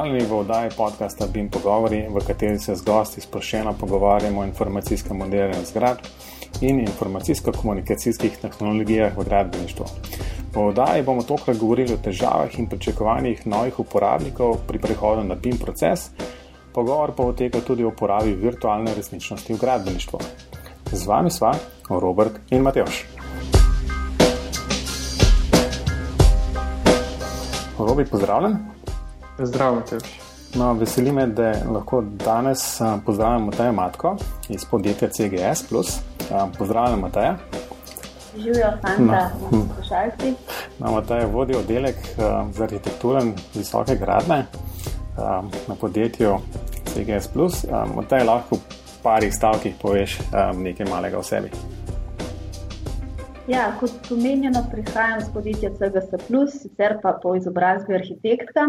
Pozdravljeni v oddaji podcasta BIM Pogovori, v kateri se z gosti sproščeno pogovarjamo o informacijskem modeliranju zgradb in informacijsko-komunikacijskih tehnologijah v gradbeništvu. V oddaji bomo tokrat govorili o težavah in pričakovanjih novih uporabnikov pri prehodu na BIM proces, pogovor pa poteka tudi o uporabi virtualne resničnosti v gradbeništvu. Z vami sva Robert in Mateoš. Robi, pozdravljen. Zdravo, Mateoš. No, veseli me, da lahko danes pozdravljamo Mateja Matko iz podjetja CGS. Pozdravljam, Mateja. Živijo, fanta, no. poslušalci. No, Mateja vodi oddelek za arhitekturo in visoke gradne na podjetju CGS. Mateja lahko v parih stavkih poveš nekaj malega o sebi. Ja, kot omenjeno, prihajam iz podjetja CGS, sicer pa po izobrazbi arhitektka.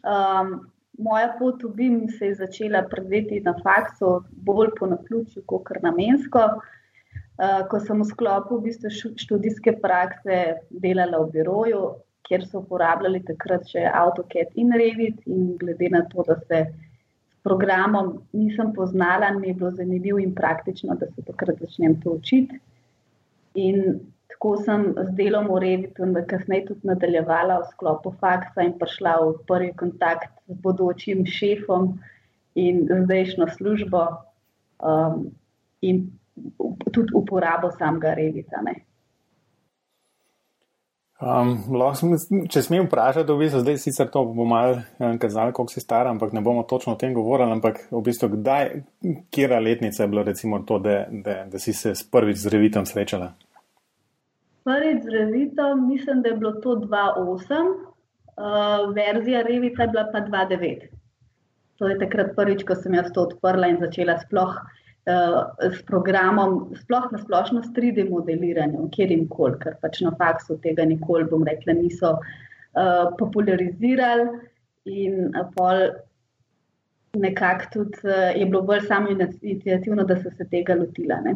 Um, moja pot v BIM se je začela predveti na faksu, bolj po naključju, kot namensko. Uh, ko sem v sklopu v bistvu študijske prakse delala v biroju, kjer so uporabljali takrat še AutoCAD in Revit, in glede na to, da se s programom nisem poznala, mi je bilo zanimivo in praktično, da se takrat začnem to učiti. In tako sem z delom v Revitu, in kasneje tudi nadaljevala v sklopu faksa in prišla v prvi kontakt z bodočim šefom in zdajšnjo službo, um, in tudi uporabo samega Revita. Ne. Um, lahko, če smem vprašati, v bistvu zdaj sicer to bo malo um, kazalo, koliko si star, ampak ne bomo točno o tem govorili, ampak v bistvu kdaj, kjera letnica je bila recimo to, da, da, da si se prvič z Revitom srečala? Prvič z Revitom, mislim, da je bilo to 2.8, uh, verzija Revita je bila pa 2.9. To je takrat prvič, ko sem jaz to odprla in začela sploh s programom, sploh na splošno s 3D modeliranjem, kjer jim koli, ker pač na faksu tega nikoli, bom rekla, niso uh, popularizirali. In pol nekako tudi uh, je bilo bolj samo inicijativno, da so se tega lotila. Ne?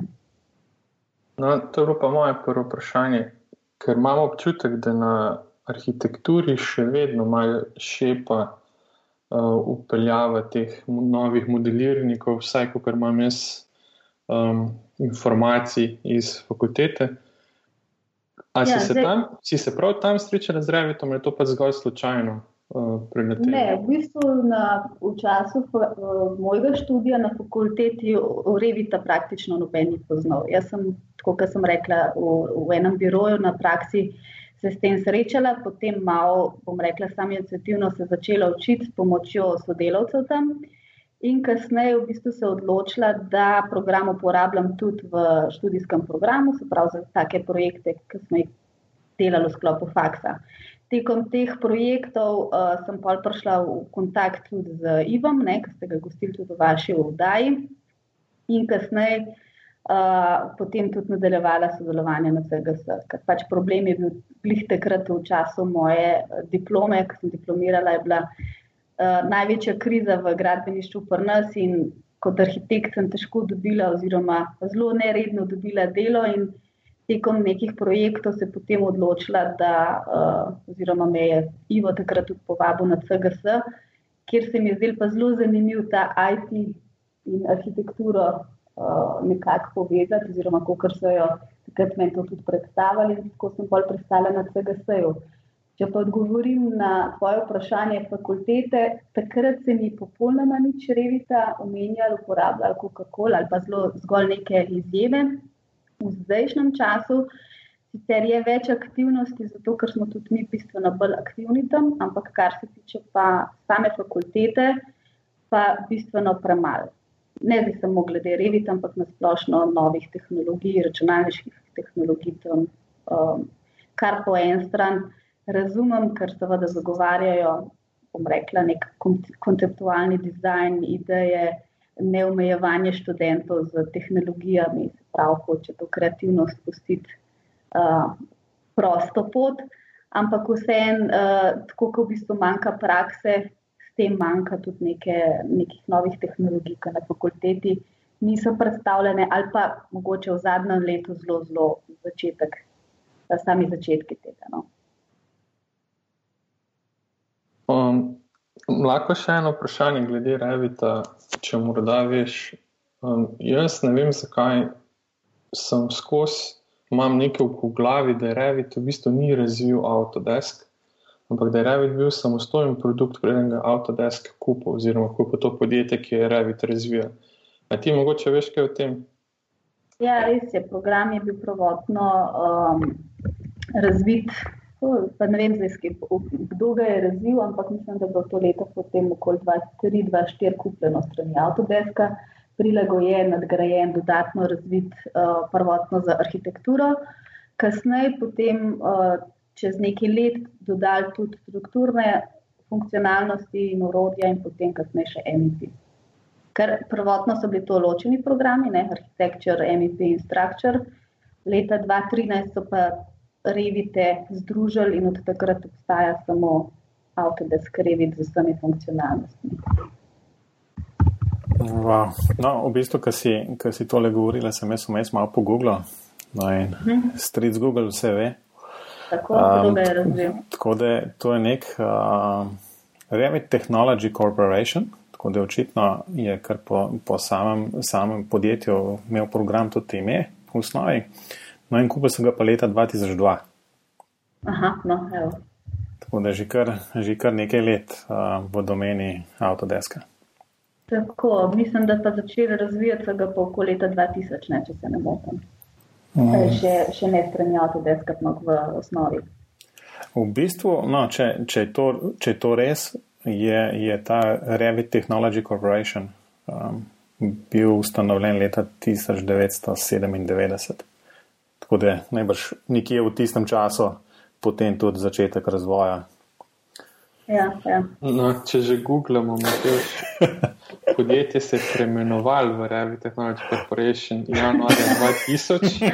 No, to je bilo pa moje prvo vprašanje, ker imamo občutek, da na arhitekturi še vedno malo šepa uh, upeljava teh novih modelirnikov, vsaj kot imam jaz um, informacij iz fakultete. Ali ja, si, si se prav tam srečala z Revitom, ali je to pa zgolj slučajno? Uh, ne, v bistvu na, v času uh, mojega študija na fakulteti Revita praktično noben ni poznal. Jaz sem, kot sem rekla, v, v enem biroju na praksi uh, se s tem srečala, potem malo, bom rekla, sam inicijativno se začela učiti s pomočjo sodelavcev tam. In kasneje v bistvu se odločila, da program uporabljam tudi v študijskem programu, se pravi za take projekte, ki smo jih delali v sklopu faksa. Tekom teh projektov uh, sem pa prišla v kontakt tudi z Ivom, ki ste ga gostili tudi v vaši oddaji. In kasneje potem tudi nadaljevala sodelovanje na CGS. Ker pač problem je bil blih takrat v času moje eh, diplome, ko sem diplomirala, je bila uh, največja kriza v gradbeništvu pri nas in kot arhitekt sem težko dobila oziroma zelo neredno dobila delo in tekom nekih projektov se potem odločila, da uh, oziroma me je Ivo takrat tudi povabil na CGS, kjer se mi je zdel pa zelo zanimiv ta IT in arhitekturo uh, nekako povezati, oziroma kako so jo takrat meni to tudi predstavili, tako sem bolj pristala na CGS-ju. Če pa odgovorim na tvoje vprašanje fakultete, takrat se mi popolnoma nič revita omenjali, uporabljali Coca-Cola ali pa zelo zgolj neke izjeme. V zdajšnjem času sicer je več aktivnosti, zato ker smo tudi mi bistveno bolj aktivni tam, ampak kar se tiče pa same fakultete, pa bistveno premalo ne zdaj samo glede Revit, ampak na splošno novih tehnologij, računalniških tehnologij. Tam, um, kar po en stran razumem, ker seveda zagovarjajo, bom rekla, nek konceptualni dizajn, ideje, neomejevanje študentov z tehnologijami, se pravi, hoče to kreativnost pustiti uh, prosto pot. Ampak vseeno, uh, tako kot v bistvu manjka prakse, tem manjka tudi neke, nekih novih tehnologij, ki na fakulteti niso predstavljene, ali pa mogoče v zadnjem letu zelo, zelo začetek, sami začetki tega. No. Um, Lahko še eno vprašanje glede Revita, če morda veš. Um, jaz ne vem, zakaj sem skozi, imam nekaj v glavi, da je Revit v bistvu ni razvil Autodesk, ampak da je Revit bil samostojen produkt, preden ga Autodesk kupil, oziroma kupil to podjetje, ki je Revit razvijal. A ti mogoče veš kaj o tem? Ja, res je. Program je bil prvotno um, razvit Pa ne vem, zdaj, kdo ga je razvil, ampak mislim, da bo to leto potem okoli 2003-2004 kupljeno strani Autodeska, prilagojen, nadgrajen, dodatno razvit uh, prvotno za arhitekturo. Kasneje, potem uh, čez nekaj let, dodali tudi strukturne funkcionalnosti in urodja, in potem kasneje še MEP. Ker prvotno so bili to ločeni programi, ne Architecture, MEP in Structure. Leta 2013 so pa revite združili in od takrat obstaja samo Autodesk Revit z vsemi funkcionalnostmi. Wow. No, v bistvu, kar si, si tole govorila, sem jaz vmes malo pogooglil. No, in hmm. stric Google vse ve. Tako, um, je tako da to je nek uh, Revit Technology Corporation, tako da očitno je kar po, po samem, samem podjetju imel program tudi ime v osnovi. No, in kupil sem ga pa leta 2002. Aha, no, evo. Tako da že kar, že kar nekaj let uh, v domeni Autodeska. Tako, mislim, da sta začeli razvijati ga po okoli leta 2000, ne, če se ne motim. Mm. Še, še ne strani Autodeska, ampak v osnovi. V bistvu, no, če, če, je to, če je to res, je, je ta Revit Technology Corporation um, bil ustanovljen leta 1997. Tako da najbrž nekje v tistem času potem tudi začetek razvoja. Ja, ja. No, če že googlamo, podjetje se je preimenovalo v Revit Technology Corporation januarja 2000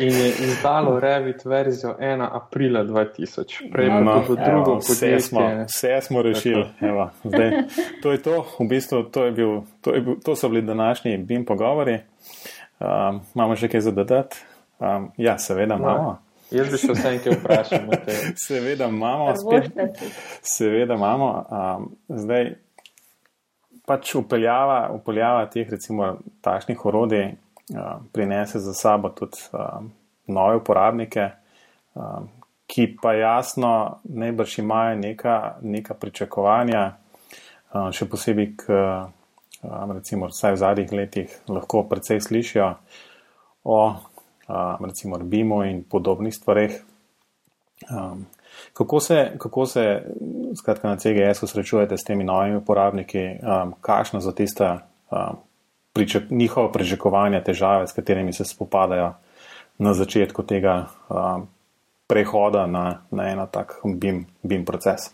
in je izdalo Revit verzijo 1 aprila 2000. Prej no, no, drugo evo, vse smo, vse smo rešili. Evo, zdaj, to je to, v bistvu to, je bil, to, je bil, to so bili današnji BIM pogovori. Um, imamo še kaj za dodati? Um, ja, seveda no, imamo. Jaz bi se vse nekaj vprašal. seveda imamo, spet, seveda imamo. Um, zdaj, pač upeljava, upeljava teh, recimo, takšnih orodij um, prinese za sabo tudi um, nove uporabnike, um, ki pa jasno najbrž imajo neka, neka pričakovanja, um, še posebej k recimo vsaj v zadnjih letih lahko precej slišijo o recimo BIM-u in podobnih stvareh. Kako se, kako se skratka, na CGS-u srečujete s temi novimi uporabniki, kakšno so tiste pričak, njihova pričakovanja, težave, s katerimi se spopadajo na začetku tega prehoda na, na eno tak BIM, BIM proces?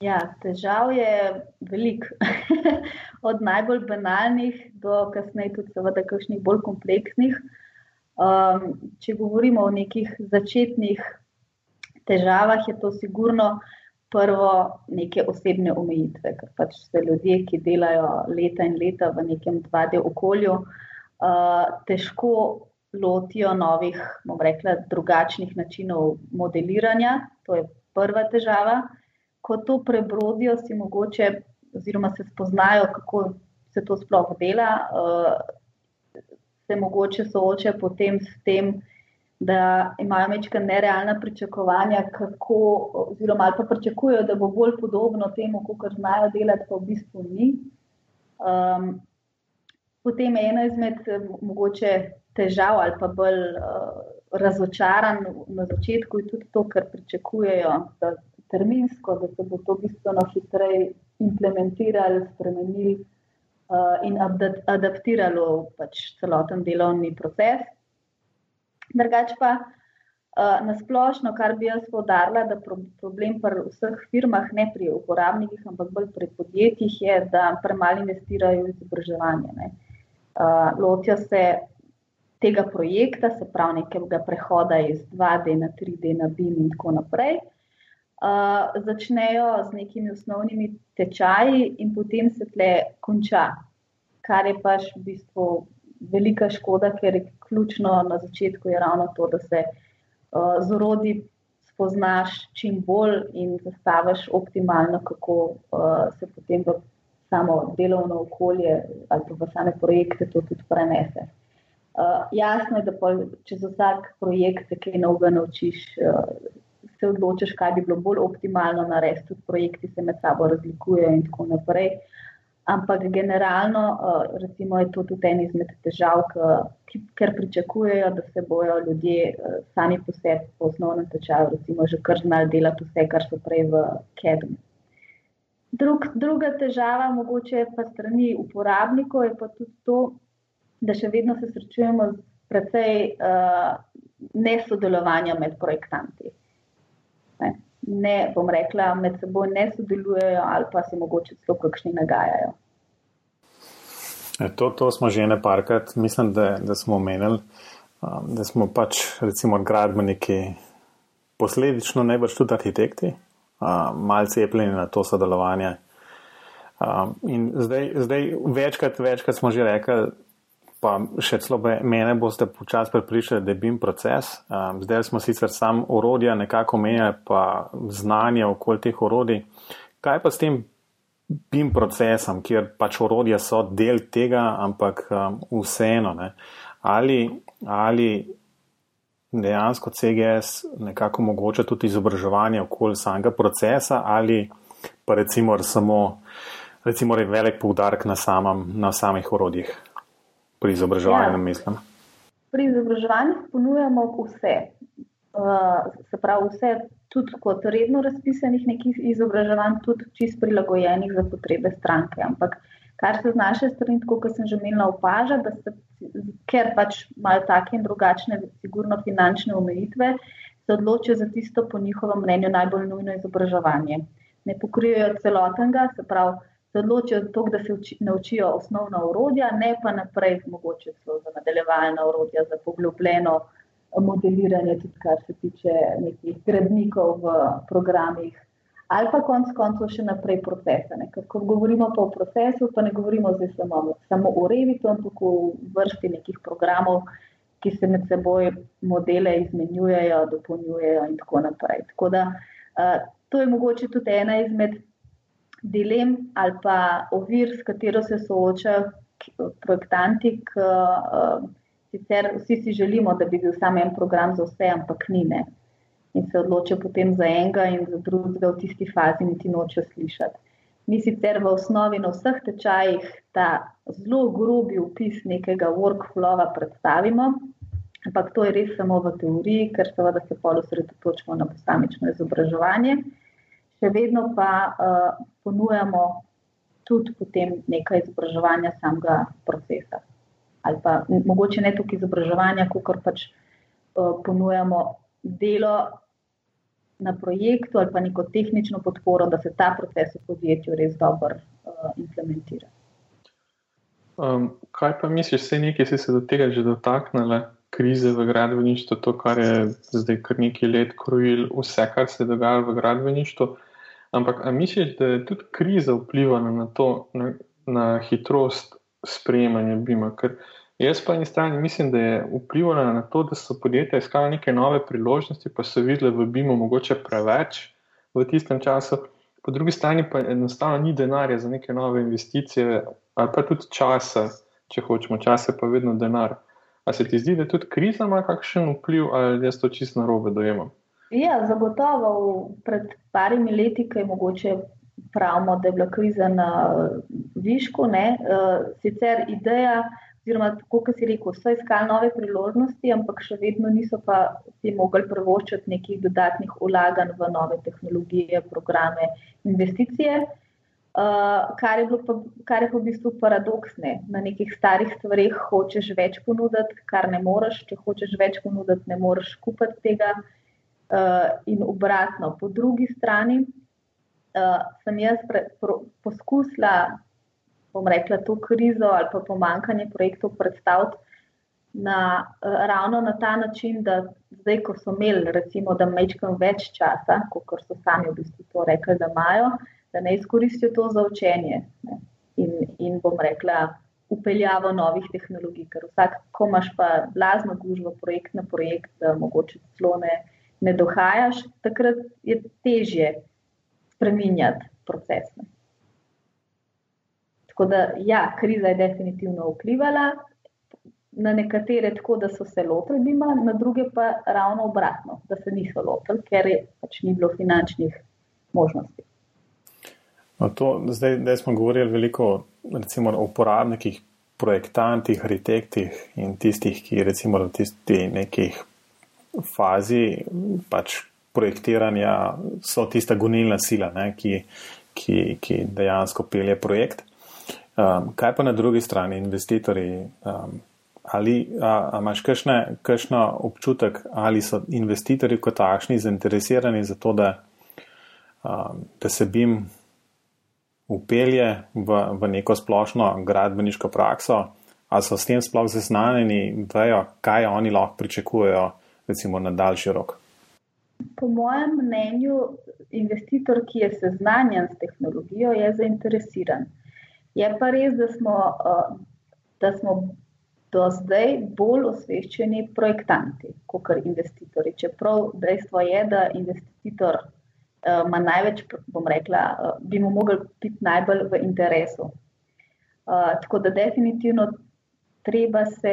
Ja, težav je veliko. Od najbolj banalnih do kasneje tudi, seveda, kakšnih bolj kompleksnih. Um, če govorimo o nekih začetnih težavah, je to sigurno prvo neke osebne omejitve, ker pač se ljudje, ki delajo leta in leta v nekem 2D okolju, uh, težko lotijo novih, bom rekla, drugačnih načinov modeliranja. To je prva težava ko to prebrodijo, si mogoče, oziroma se spoznajo, kako se to sploh dela, uh, se mogoče soočajo potem s tem, da imajo večkrat nerealna pričakovanja, kako, oziroma pa pričakujejo, da bo bolj podobno temu, kot znajo delati, pa v bistvu ni. Um, potem je ena izmed mogoče težav ali pa bolj uh, razočaran na začetku, tudi to, kar pričakujejo, da terminsko, da se bo to bistveno hitreje implementiralo, spremenilo in adaptiralo pač celoten delovni proces. Drugač pa uh, nasplošno, kar bi jaz povdarila, da pro, problem pri vseh firmah, ne pri uporabnikih, ampak bolj pri podjetjih, je, da premalo investirajo v izobraževanje. Uh, lotijo se tega projekta, se pravi, nekega prehoda iz 2D na 3D, na BIM in tako naprej uh, začnejo z nekimi osnovnimi tečaji, in potem se tle konča. Kar je pač v bistvu velika škoda, ker je ključno na začetku je ravno to, da se uh, z urodi spoznaš čim bolj in zastaviš optimalno, kako uh, se potem v samo delovno okolje ali pa v same projekte to tudi prenese. Uh, jasno je, da pa, če za vsak projekt se kaj novega naučiš, uh, se odločiš, kaj bi bilo bolj optimalno narediti, tudi projekti se med sabo razlikujejo in tako naprej. Ampak generalno, uh, recimo, je to tudi en izmed težav, ki, ker pričakujejo, da se bojo ljudje uh, sami po sebi po osnovnem tečaju, recimo, že kar znali delati vse, kar so prej v KEDM. Drug, druga težava, mogoče pa strani uporabnikov, je pa tudi to, da še vedno se srečujemo z precej uh, nesodelovanja med projektanti. Ne, ne bom rekla, med seboj ne sodelujejo ali pa se mogoče celo kakšni nagajajo. E, to, to smo že ne parkrat, mislim, da, da smo omenili, um, da smo pač recimo gradbeniki, posledično najbrž tudi arhitekti, um, malce cepljeni na to sodelovanje. Um, in zdaj, zdaj večkrat, večkrat smo že rekli, pa še celo mene boste počasi pripričali, da je BIM proces. Um, zdaj smo sicer sam orodja nekako menjali, pa znanje okoli teh orodij. Kaj pa s tem BIM procesom, kjer pač orodja so del tega, ampak um, vseeno, ne? ali, ali dejansko CGS nekako omogoča tudi izobraževanje okoli samega procesa, ali pa recimo samo recimo velik poudarek na, samem, na samih orodjih pri izobraževanju, ja. mislim. Pri izobraževanju ponujamo vse. Uh, se pravi, vse, tudi kot redno razpisanih nekih izobraževanj, tudi čist prilagojenih za potrebe stranke. Ampak kar se z naše strani, kot sem že imela opaža, da se, ker pač imajo take in drugačne, sigurno finančne omejitve, se odločijo za tisto, po njihovem mnenju, najbolj nujno izobraževanje. Ne pokrijejo celotnega, se pravi, se odločijo za to, da se uči, naučijo osnovna urodja, ne pa naprej, mogoče celo za nadaljevalna urodja, za poglobljeno modeliranje, tudi kar se tiče nekih gradnikov v programih. Ali pa konec koncev še naprej procese. Ne. Ko govorimo pa o procesu, pa ne govorimo samo, samo o revitu, ampak o vrsti nekih programov, ki se med seboj modele izmenjujejo, dopolnjujejo in tako naprej. Tako da, uh, to je mogoče tudi ena izmed dilem ali pa ovir, s katero se soočajo projektanti. K, uh, sicer vsi si želimo, da bi bil samo en program za vse, ampak ni ne. In se odločijo potem za enega in za drugega v tisti fazi, niti nočejo slišati. Mi sicer v osnovi na vseh tečajih ta zelo grobi opis nekega workflowa predstavimo, ampak to je res samo v teoriji, ker seveda se pol osredotočimo na posamično izobraževanje še vedno pa uh, ponujamo tudi potem nekaj izobraževanja samega procesa. Ali pa mogoče ne toliko izobraževanja, kot pač uh, ponujamo delo na projektu ali pa neko tehnično podporo, da se ta proces v podjetju res dobro uh, implementira. Um, kaj pa misliš, vse nekaj si se do tega že dotaknila? Krize v gradbeništvu, to, kar je zdaj kar nekaj let krojil, vse, kar se dogaja v gradbeništvu. Ampak ali misliš, da je tudi kriza vplivala na to, na, na hitrost sprejemanja BIM-a? Ker jaz po eni strani mislim, da je vplivala na to, da so podjetja iskala neke nove priložnosti, pa so videli v BIM-u mogoče preveč v tistem času. Po drugi strani pa enostavno ni denarja za neke nove investicije, ali pa tudi časa, če hočemo, čas je pa vedno denar. A se ti zdi, da tudi kriza ima kakšen vpliv, ali jaz to čisto narobe dojemam? Ja, zagotovo. Pred parimi leti, ki je mogoče pravimo, da je bila kriza na višku, ne? Eh, sicer ideja, oziroma tako, kot si rekel, so iskali nove priložnosti, ampak še vedno niso pa si mogli prvoščiti nekih dodatnih ulaganj v nove tehnologije, programe, investicije. Uh, kar, je pa, kar je pa v bistvu paradoks. Ne? Na nekih starih stvareh hočeš več ponuditi, kar ne moreš. Če hočeš več ponuditi, ne moreš kupiti tega. Uh, in obratno, po drugi strani uh, sem jaz pre, pro, poskusila, bom rekla, to krizo ali pa pomankanje projektov predstaviti na, uh, ravno na ta način, da zdaj, ko so imeli, recimo, da mečkam več časa, kot so sami v bistvu to rekli, da imajo, da ne izkoristijo to za učenje ne, in, in bom rekla. Upeljavo novih tehnologij, ker vsak, ko imaš pa blazno gužvo, projekt na projekt, mogoče celo ne, ne dohajaš, takrat je težje spremenjati procese. Tako da, ja, kriza je definitivno vplivala na nekatere, tako da so se lotili bima, na druge pa ravno obratno, da se niso lotili, ker je pač ni bilo finančnih možnosti. No, to, zdaj, zdaj smo govorili veliko recimo, o uporabnikih, projektantih, arhitektih in tistih, ki recimo v tisti nekih fazi pač projektiranja so tista gonilna sila, ne, ki, ki, ki dejansko pelje projekt. Um, kaj pa na drugi strani, investitorji? Um, ali a, a imaš kakšen občutek, ali so investitorji kot takšni zainteresirani za to, da, um, da se bim upelje v, v neko splošno gradbeniško prakso, ali so s tem sploh seznanjeni in vejo, kaj oni lahko pričakujejo, recimo na daljši rok. Po mojem mnenju, investitor, ki je seznanjen s tehnologijo, je zainteresiran. Je pa res, da smo, uh, da smo do zdaj bolj osveščeni projektanti kot investitorji. Čeprav dejstvo je, da investitor uh, ima največ, bom rekla, uh, bi mu mogel biti najbolj v interesu. Tako da definitivno treba se,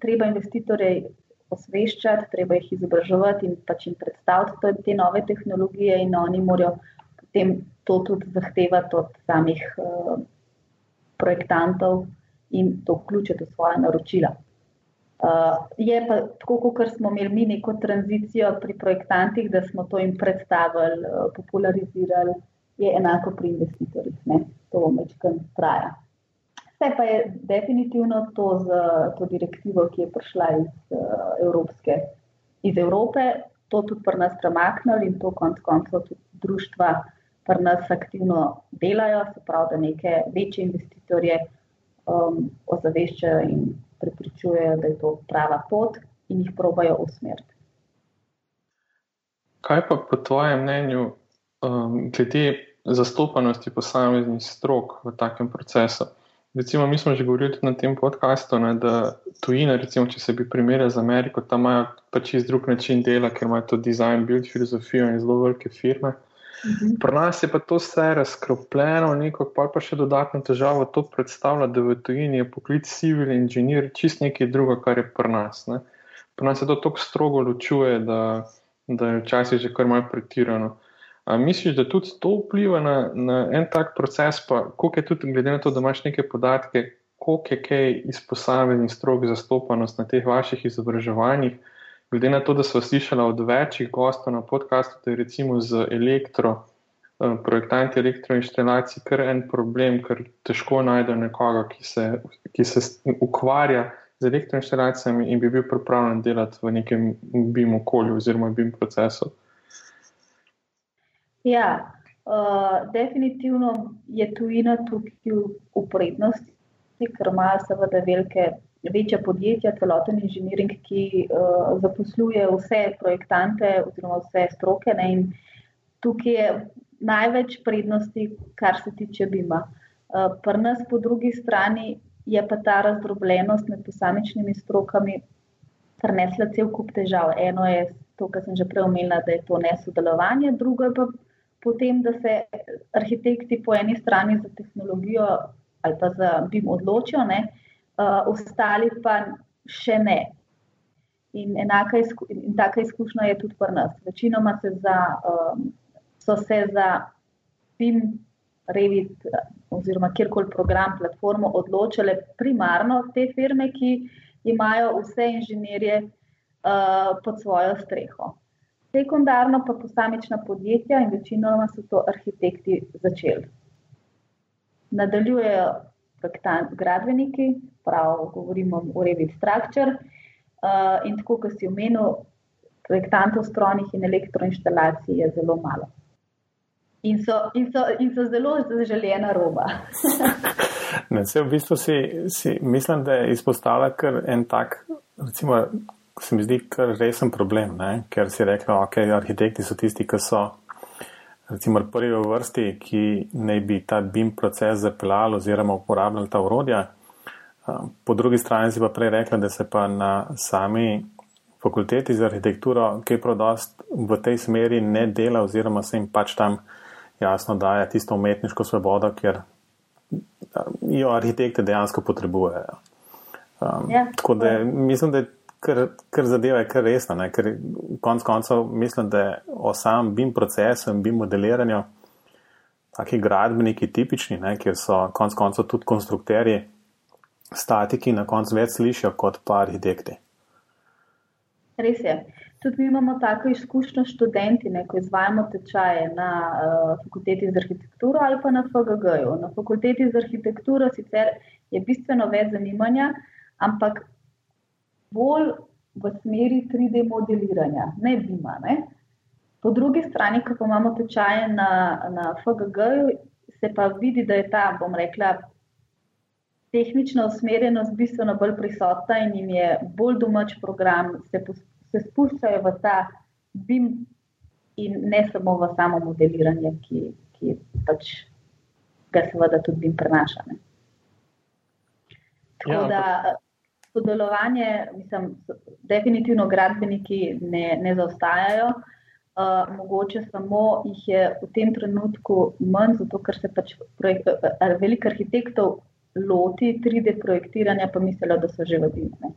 treba investitorje osveščati, treba jih izobraževati in pač jim predstaviti te nove tehnologije in oni morajo potem to tudi zahtevati od samih uh, projektantov in to vključiti v svoje naročila. Uh, je pa tako, kot smo imeli mi neko tranzicijo pri projektantih, da smo to jim predstavili, uh, popularizirali, je enako pri investitorjih. To večkrat traja. Vse pa je definitivno to z to direktivo, ki je prišla iz, uh, Evropske, iz Evrope, to tudi pri nas premaknili in to konc koncev tudi društva pri nas aktivno delajo, se pravi, da neke večje investitorje um, ozaveščajo in prepričujejo, da je to prava pot in jih probajo usmeriti. Kaj pa po tvojem mnenju, um, glede zastopanosti posameznih strok v takem procesu? Recimo, mi smo že govorili na tem podkastu, ne, da tujina, recimo, če se bi primerjali z Ameriko, tam imajo pač iz drug način dela, ker imajo to design, build filozofijo in zelo velike firme. Mhm. Pri nas je pa to vse razkropljeno, neko pa, pa še dodatno težavo to predstavlja, da v tujini je poklic civil inženir čist nekaj druga, kar je pri nas. Ne. Pri nas se to tako strogo ločuje, da, da je včasih že kar malo pretirano. A misliš, da tudi to vpliva na, na en tak proces, pa koliko je tudi, glede na to, da imaš neke podatke, koliko je kaj iz posameznih strok zastopanost na teh vaših izobraževanjih? glede na to, da smo slišali od večjih gostov na podkastu, da je recimo z elektro, eh, projektanti elektroinštalacij, kar en problem, ker težko najdejo nekoga, ki se, ki se ukvarja z elektroinštalacijami in bi bil pripravljen delati v nekem BIM okolju oziroma BIM procesu. Ja, uh, definitivno je tujina tukaj v prednosti, ker ima seveda velike večja podjetja, celoten inženiring, ki uh, zaposluje vse projektante oziroma vse stroke. Ne, in tukaj je največ prednosti, kar se tiče BIM-a. Uh, Pri nas, po drugi strani, je pa ta razdrobljenost med posamičnimi strokami prinesla cel kup težav. Eno je to, kar sem že prej omenila, da je to nesodelovanje, drugo je pa potem, da se arhitekti po eni strani za tehnologijo ali pa za BIM odločijo. Ne, uh, ostali pa še ne. In, enaka izku, in taka izkušnja je tudi pri nas. Večinoma se za, um, so se za PIM, Revit oziroma kjerkoli program, platformo odločile primarno te firme, ki imajo vse inženirje uh, pod svojo streho. Sekundarno pa posamična podjetja in večinoma so to arhitekti začeli. Nadaljujejo gradbeniki, prav govorimo o Revit Structure. Uh, in tako, kot si omenil, projektantov strojnih in elektroinštalacij je zelo malo. In so, in so, in so zelo zaželjena roba. ne, v bistvu si, si mislim, da je izpostavlja kar en tak, recimo, se mi zdi, kar resen problem, ne? ker si rekla, ok, arhitekti so tisti, ki so recimo prvi v vrsti, ki naj bi ta BIM proces zapeljali oziroma uporabljali ta urodja. Po drugi strani si pa prej rekla, da se pa na sami fakulteti za arhitekturo kaj prodost v tej smeri ne dela oziroma se jim pač tam jasno daje tisto umetniško svobodo, ker jo arhitekte dejansko potrebujejo. Um, ja, tako da mislim, da je kar, kar zadeva je kar resna, ne? ker konc koncev mislim, da o samem BIM procesu in BIM modeliranju taki gradbeniki tipični, ne? ker so konc koncev tudi konstrukterji, statiki na koncu več slišijo kot pa arhitekti. Res je. Tudi mi imamo tako izkušnjo študenti, ne, ko izvajamo tečaje na uh, fakulteti za arhitekturo ali pa na FGG-ju. Na fakulteti za arhitekturo sicer je bistveno več zanimanja, ampak bolj v smeri 3D modeliranja, ne bima. Ne. Po drugi strani, ko imamo tečaje na, na FGG-ju, se pa vidi, da je ta, bom rekla, tehnična usmerjenost bistveno bolj prisotna in jim je bolj domač program, se se spuščajo v ta BIM in ne samo v samo modeliranje, ki, ki pač ga seveda tudi BIM prenaša. Ne. Tako ja, da sodelovanje, mislim, definitivno gradbeniki ne, ne zaostajajo. Uh, mogoče samo jih je v tem trenutku manj, zato ker se pač projekt, veliko arhitektov loti 3D projektiranja, pa mislijo, da so že v BIM-u.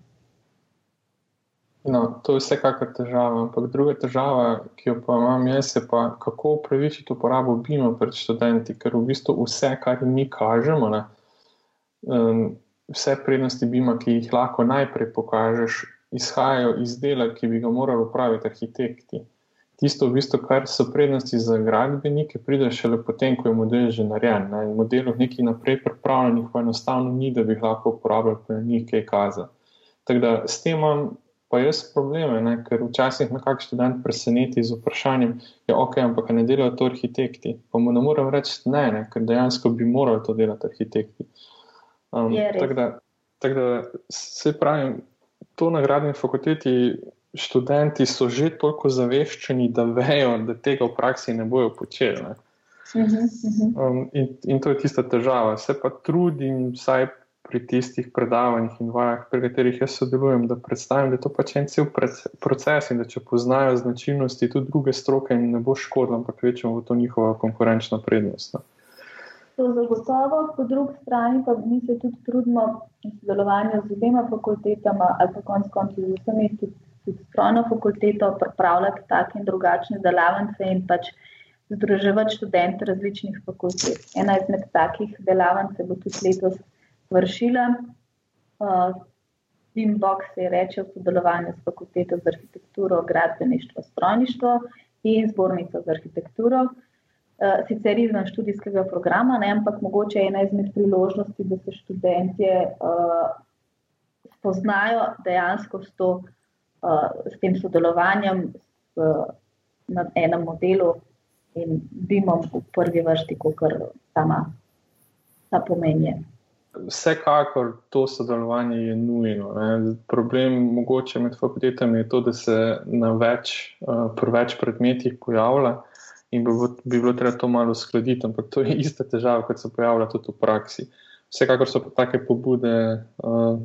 No, to je vsekakor težava. Ampak druga težava, ki jo pa imam jaz, je pa, kako upravičiti uporabo BIM-a pred študenti, ker v bistvu vse, kar mi kažemo, ne, um, vse prednosti BIM-a, ki jih lahko najprej pokažeš, izhajajo iz dela, ki bi ga morali upraviti arhitekti. Tisto, v bistvu, kar so prednosti za gradbenike, pride šele potem, ko je model že narejen. Na modelu nekaj naprej pripravljenih, pa enostavno ni, da bi lahko uporabljali, pa jih nekaj kaza. Tako da s tem imam pa jaz probleme, ne? ker včasih me kakšen študent preseneti z vprašanjem, da ja, ok, ampak ne delajo to arhitekti. Pa mu ne morem reči ne, ne? ker dejansko bi morali to delati arhitekti. Um, Tako da, tak da se pravim, to na gradni fakulteti. Študenti so že toliko zaveščeni, da vejo, da tega v praksi ne bojo počeli. Ne? Uh -huh, uh -huh. Um, in, in to je tista težava. Se pa trudim, vsaj pri tistih predavanjih in vajah, pri katerih jaz sodelujem, da predstavim, da je to pač en cel proces in da če poznajo značilnosti tudi druge stroke, ne bo škodilo, ampak večemo v to njihova konkurenčna prednost. Ne. To zagotovo, po drugi strani pa mi se tudi trudimo v sodelovanju z obema fakultetama ali pa konc koncev z vsemi, tudi, tudi strojno fakulteto, pripravljati take in drugačne delavnice in pač združevati študente različnih fakultet. Ena izmed takih delavnic bo tudi letos vršila. Uh, je reče v sodelovanju s fakulteto za arhitekturo, gradbeništvo, strojništvo in zbornico za arhitekturo. Uh, sicer izven študijskega programa, ne, ampak mogoče je ena izmed priložnosti, da se študentje uh, spoznajo dejansko s, to, uh, s tem sodelovanjem uh, na enem modelu in BIM-om v prvi vrsti, kot sama ta pomenje. Vsekakor to sodelovanje je nujno. Ne. Problem mogoče med fakultetami je to, da se na več, uh, več predmetih pojavlja in bi, bi bilo treba to malo uskladiti, ampak to je ista težava, kot se pojavlja tudi v praksi. Vsekakor so pa take pobude, uh,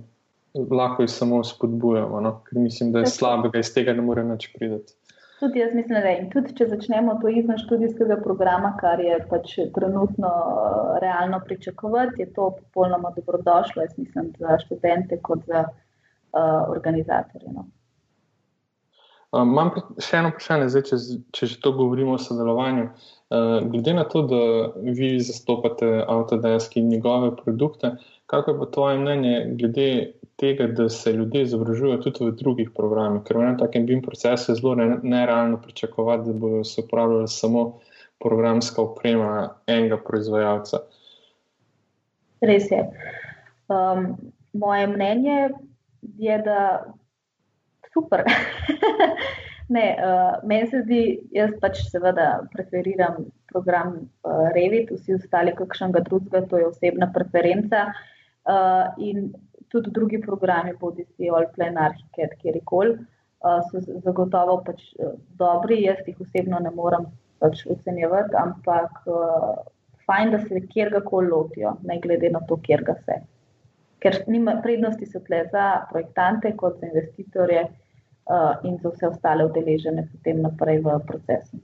lahko jih samo spodbujamo, no? ker mislim, da je slabega iz tega ne more nič prideti. Tudi jaz mislim, da je. Tudi če začnemo to izven študijskega programa, kar je pač trenutno uh, realno pričakovati, je to popolnoma dobrodošlo, jaz mislim, za študente kot za uh, organizatorje. No. Um, imam še eno vprašanje, zdaj, če, če že to govorimo o sodelovanju. Uh, glede na to, da vi zastopate Autodesk in njegove produkte, kako je pa tvoje mnenje glede tega, da se ljudje izobražujejo tudi v drugih programih, ker v enem takem BIM procesu je zelo nerealno pričakovati, da bodo se uporabljali samo programska oprema enega proizvajalca. Res je. Um, moje mnenje je, da super. ne, uh, meni se zdi, jaz pač seveda preferiram program uh, Revit, vsi ostali kakšnega drugega, to je osebna preferenca. Uh, in tudi drugi programi, bodi si Allplan, Arhiket, kjerkoli, uh, so zagotovo pač, uh, dobri. Jaz jih osebno ne morem pač ocenjevati, ampak uh, fajn, da se kjerkoli lotijo, ne glede na to, kjer ga se. Ker prednosti so tle za projektante, kot za investitorje. uh, in za vse ostale udeležene potem naprej v procesu.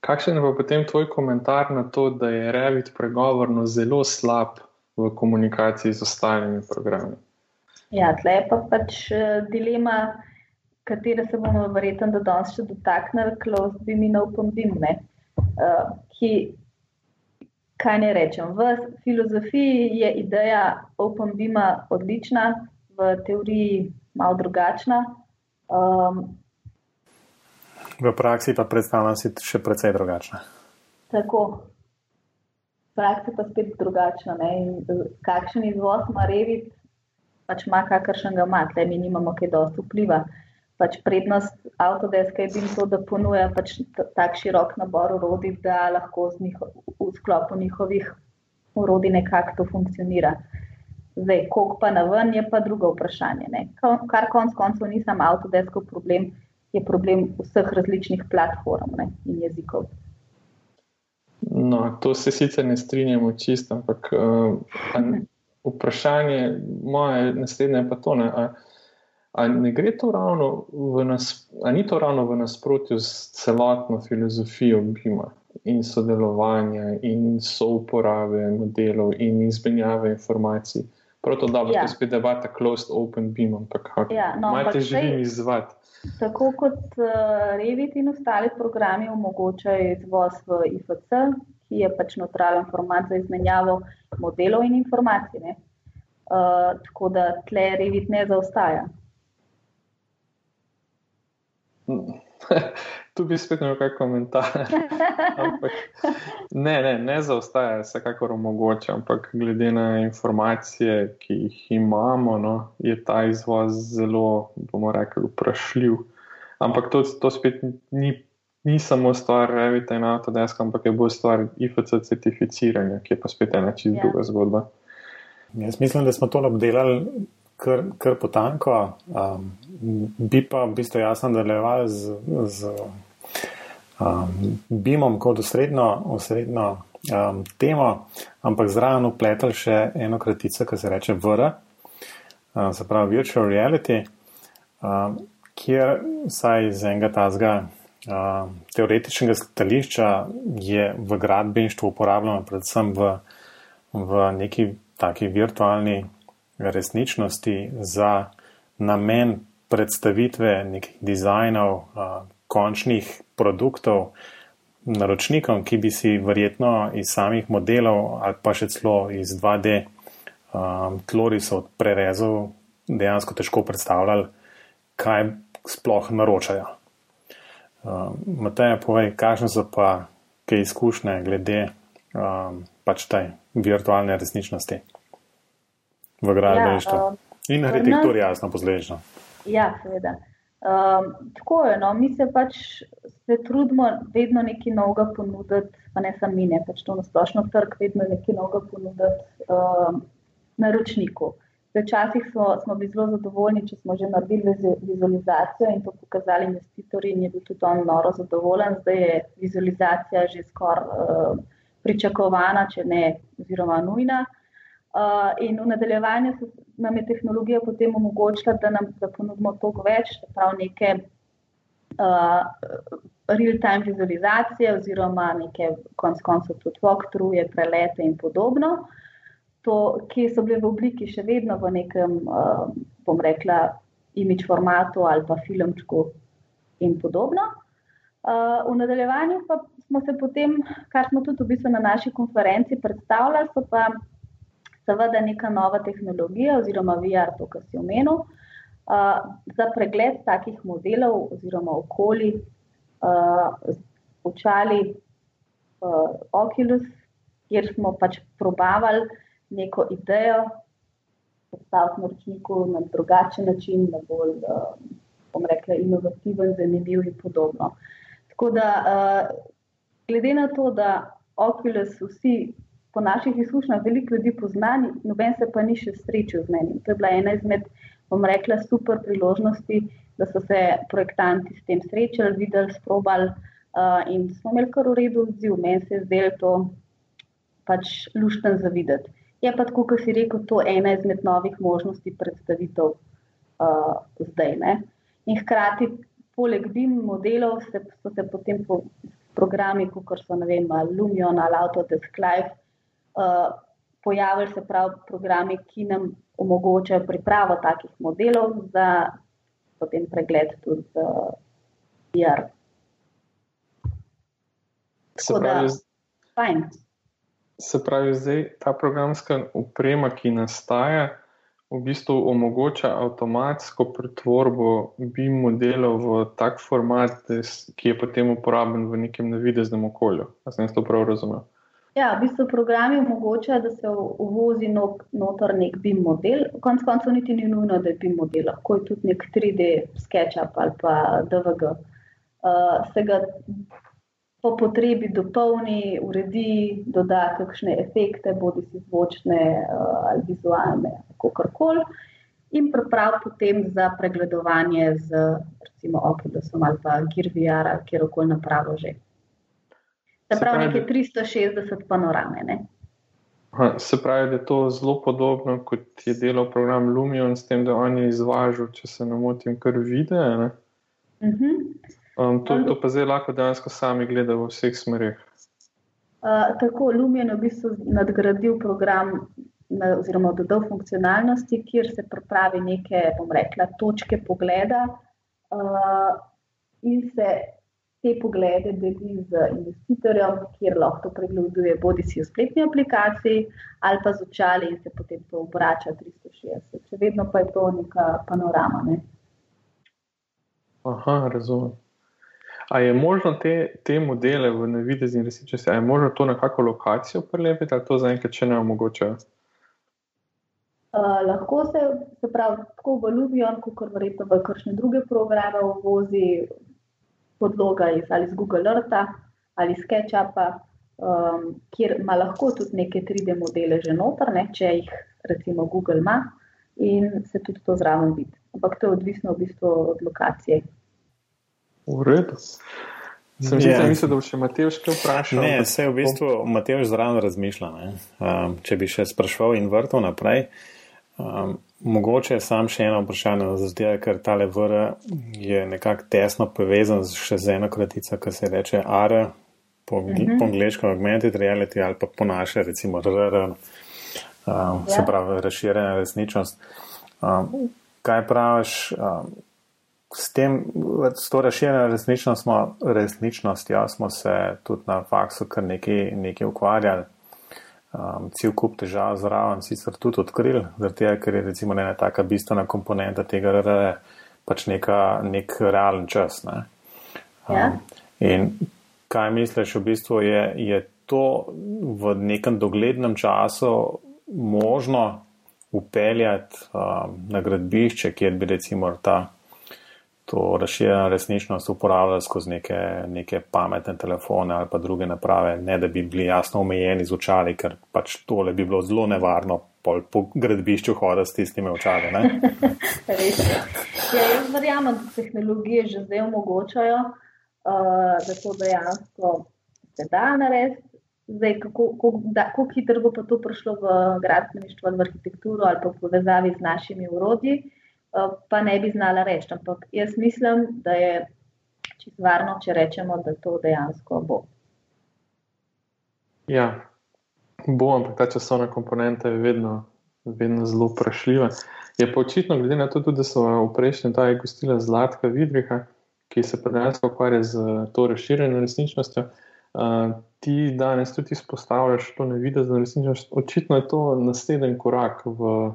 Kakšen je pa potem tvoj komentar na to, da je Revit pregovorno zelo slab v komunikaciji z ostalimi programi? Ja, tle je pa pač uh, dilema, katero se bomo verjetno do danes še dotaknili, closed beam in open beam. Uh, ki, kaj ne rečem? V filozofiji je ideja open beama odlična, v teoriji malo drugačna. Um, v praksi pa predstavljam si še precej drugačna. Tako. V praksi pa spet drugačna. E, kakšen izvoz ima revit, pač ima kakršen ga ima, tle mi nimamo kaj dosti vpliva. Pač prednost Autodeska je bil to, da ponuja pač tak širok nabor urodij, da lahko njiho, v sklopu njihovih urodij nekako to funkcionira. Zdaj, koliko pa na ven, je pa drugo vprašanje. Ne? Kar konc koncev ni samo Autodeskov problem, je problem vseh različnih platform ne? in jezikov. No, to se sicer ne strinjamo čisto, ampak uh, vprašanje moje naslednje je pa to. Ne? A, A ne gre to ravno v nas, a ni to ravno v nasprotju s celotno filozofijo BIM-a in sodelovanja in souporabe modelov in izmenjave informacij? Prav to, da bo ja. to spet debata closed open BIM, ampak kako ja, no, te želim izvati. Tako kot uh, Revit in ostali programi omogočajo izvoz v IFC, ki je pač neutralen format za izmenjavo modelov in informacij. Uh, tako da tle Revit ne zaostaja. tu bi spet imel kaj komentar. ne, ne, ne zaostaja, vsekakor omogoča, ampak glede na informacije, ki jih imamo, no, je ta izvoz zelo, bomo rekli, vprašljiv. Ampak to, to spet ni, ni samo stvar Revita in Autodesk, ampak je bolj stvar IFC certificiranja, ki je pa spet ena čisto ja. druga zgodba. Jaz mislim, da smo to obdelali kar, kar potanko. Um, bi pa v bistvu jasno nadaljeval z, z um, BIM-om kot osrednjo, osrednjo um, temo, ampak zraven upletel še eno kratico, ki se reče VR, um, se pravi Virtual Reality, um, kjer saj iz enega tazga. Uh, teoretičnega stališča je v gradbeništvu uporabljeno predvsem v, v neki taki virtualni resničnosti za namen predstavitve nekih dizajnov, končnih produktov naročnikom, ki bi si verjetno iz samih modelov ali pa še celo iz 2D tlorisov prerezov dejansko težko predstavljali, kaj sploh naročajo. Matej, povej, kakšne so pa kaj izkušnje glede pač tej virtualne resničnosti? V gradbeništvu. Ja, um, in arhitekturi, jasno, posledično. Ja, seveda. Um, tako je, no, mi se pač se trudimo vedno nekaj novega ponuditi, pa ne samo mi, ne pač to na splošno trg, vedno nekaj novega ponuditi um, naročniku. Včasih smo, smo bili zelo zadovoljni, če smo že naredili vizualizacijo in to pokazali investitorji, in je bil tudi on noro zadovoljen. Zdaj je vizualizacija že skoraj uh, pričakovana, če ne, oziroma nujna. Uh, in v nadaljevanju so, nam je tehnologija potem omogočila, da nam da ponudimo toliko več, prav neke uh, real-time vizualizacije, oziroma neke konc koncev tudi walkthrough, prelete in podobno. To, ki so bile v obliki še vedno v nekem, uh, bom rekla, imidž formatu ali pa filmčku in podobno. Uh, v nadaljevanju pa smo se potem, kar smo tudi v bistvu na naši konferenci predstavljali, so pa seveda neka nova tehnologija, oziroma VR, to, kar si omenil, uh, za pregled takih modelov oziroma okolij, uh, očali uh, Oculus, kjer smo pač probavali neko idejo, predstaviti naročniku na drugačen način, na bolj, uh, bom rekla, inovativen, zanimiv in podobno. Tako da, uh, glede na to, da Oculus vsi po naših izkušnjah veliko ljudi poznani, noben se pa ni še srečal z menim. To je bila ena izmed, bom rekla, super priložnosti, da so se projektanti s tem srečali, videli, sprobali uh, in smo imeli kar v redu odziv. Meni se je zdelo to pač lušten za videti. Je pa tako, kot si rekel, to ena izmed novih možnosti predstavitev uh, zdaj. Ne? In hkrati, poleg BIM modelov, se, so se potem po programi, kot so vem, Lumion ali Autodesk Live, pojavili se prav programi, ki nam omogočajo pripravo takih modelov za potem pregled tudi z uh, VR. Se pravi, da, se pravi, zdaj ta programska uprema, ki nastaja, v bistvu omogoča avtomatsko pretvorbo BIM modelov v tak format, ki je potem uporaben v nekem navideznem okolju. Ali sem to prav razumel? Ja, v bistvu programi omogočajo, da se uvozi noter nek BIM model. Konec koncev niti ni nujno, da je BIM model, lahko je tudi nek 3D SketchUp ali pa DVG. Uh, se ga po potrebi dopolni, uredi, doda kakšne efekte, bodi si zvočne uh, ali vizualne, kako koli. In priprav potem za pregledovanje z recimo Oculusom ali pa GearVR ali kjerkoli napravo že. Se pravi, nekje 360 panorame. Ne? Se pravi, da je to zelo podobno kot je delal program Lumion, s tem, da oni izvažajo, če se ne motim, kar videe. Uh -huh. um, to, to pa zdaj lahko dejansko sami gledajo v vseh smerih. Uh, tako Lumion je v bistvu nadgradil program. Oziroma, dodal funkcionalnosti, kjer se pripravi neke, bom rekla, točke pogleda, uh, in se te poglede deli z investitorjem, kjer lahko to pregleduje, bodi si v spletni aplikaciji ali pa z očali in se potem to obrača 360. Še vedno pa je to neka panorama. Ne? Aha, razumem. A je možno te, te modele v navidezni resničnosti, ali je možno to na kakšno lokacijo prelepiti, ali to zaenkrat še ne omogoča? Uh, lahko se, se pravi, tako v Lumion, kot verjetno v kakšne druge programe, vozi podloga iz, iz Google Earth ali SketchUpa, um, kjer ima lahko tudi neke 3D modele že notrne, če jih recimo Google ima in se tudi to zraven vidi. Ampak to je odvisno v bistvu od lokacije. V redu. Sem že yeah. mislil, da bo še Matejš kaj vprašal. Ne, se v bistvu Matejš zraven razmišlja. Um, če bi še sprašval in vrtel naprej. Um, Mogoče sam še eno vprašanje, zato ker ta levr je nekako tesno povezan še z eno kratico, ki se reče AR, po, uh mhm. -huh. po angliško augmented reality ali pa po naše, recimo RR, um, ja. se pravi razširjena resničnost. Um, kaj praviš um, s tem, s to razširjeno resničnost smo, resničnostjo smo se tudi na faksu kar nekaj, nekaj ukvarjali um, cel kup težav zraven sicer tudi odkrili, zato ker je recimo ena taka bistvena komponenta tega RR pač neka, nek realen čas. Ne? Um, ja. In kaj misliš, v bistvu je, je to v nekem doglednem času možno upeljati um, na gradbišče, kjer bi recimo ta to razširjeno resničnost uporabljali skozi neke, neke pametne telefone ali pa druge naprave, ne da bi bili jasno omejeni z očali, ker pač tole bi bilo zelo nevarno po gradbišču hoditi s tistimi očali. ja, jaz verjamem, da tehnologije že zdaj omogočajo, uh, da to dejansko se da narediti. Zdaj, kako, kako, da, kako hitro bo pa to prišlo v gradbeništvo, v arhitekturo ali pa v povezavi z našimi urodji, uh, pa ne bi znala reči. Ampak jaz mislim, da je čisto varno, če rečemo, da to dejansko bo. Ja, bo, ampak ta časovna komponenta je vedno, vedno zelo vprašljiva. Je pa očitno, glede na to, tudi, da so v prejšnjem taju gostila Zlatka Vidriha, ki se danes ukvarja z to razširjeno resničnostjo. Uh, ti danes tudi izpostavljaš to nevidno resničnost. Očitno je to naslednji korak v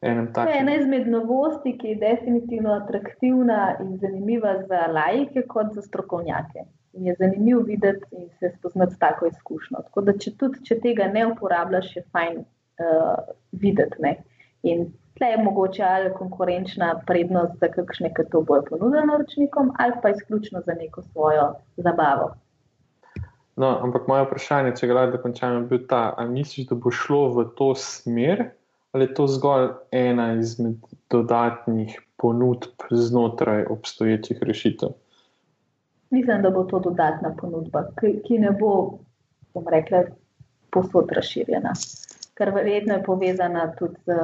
To je ena izmed novosti, ki je definitivno atraktivna in zanimiva za laike, kot za strokovnjake. In je zanimivo videti in se spoznati s tako izkušnjo. Tako da, če tudi če tega ne uporabljaš, je fajn uh, videti. Ne? In tle je mogoče ali konkurenčna prednost za kakšne, ki to bojo ponudili naročnikom, ali pa izključno za neko svojo zabavo. No, ampak moje vprašanje, če gledaj, da končam, je bil ta, ali misliš, da bo šlo v to smer? Ali je to zgolj ena izmed dodatnih ponudb znotraj obstoječih rešitev? Mislim, da bo to dodatna ponudba, ki ne bo, bom rekla, posod razširjena. Ker verjetno je povezana tudi z,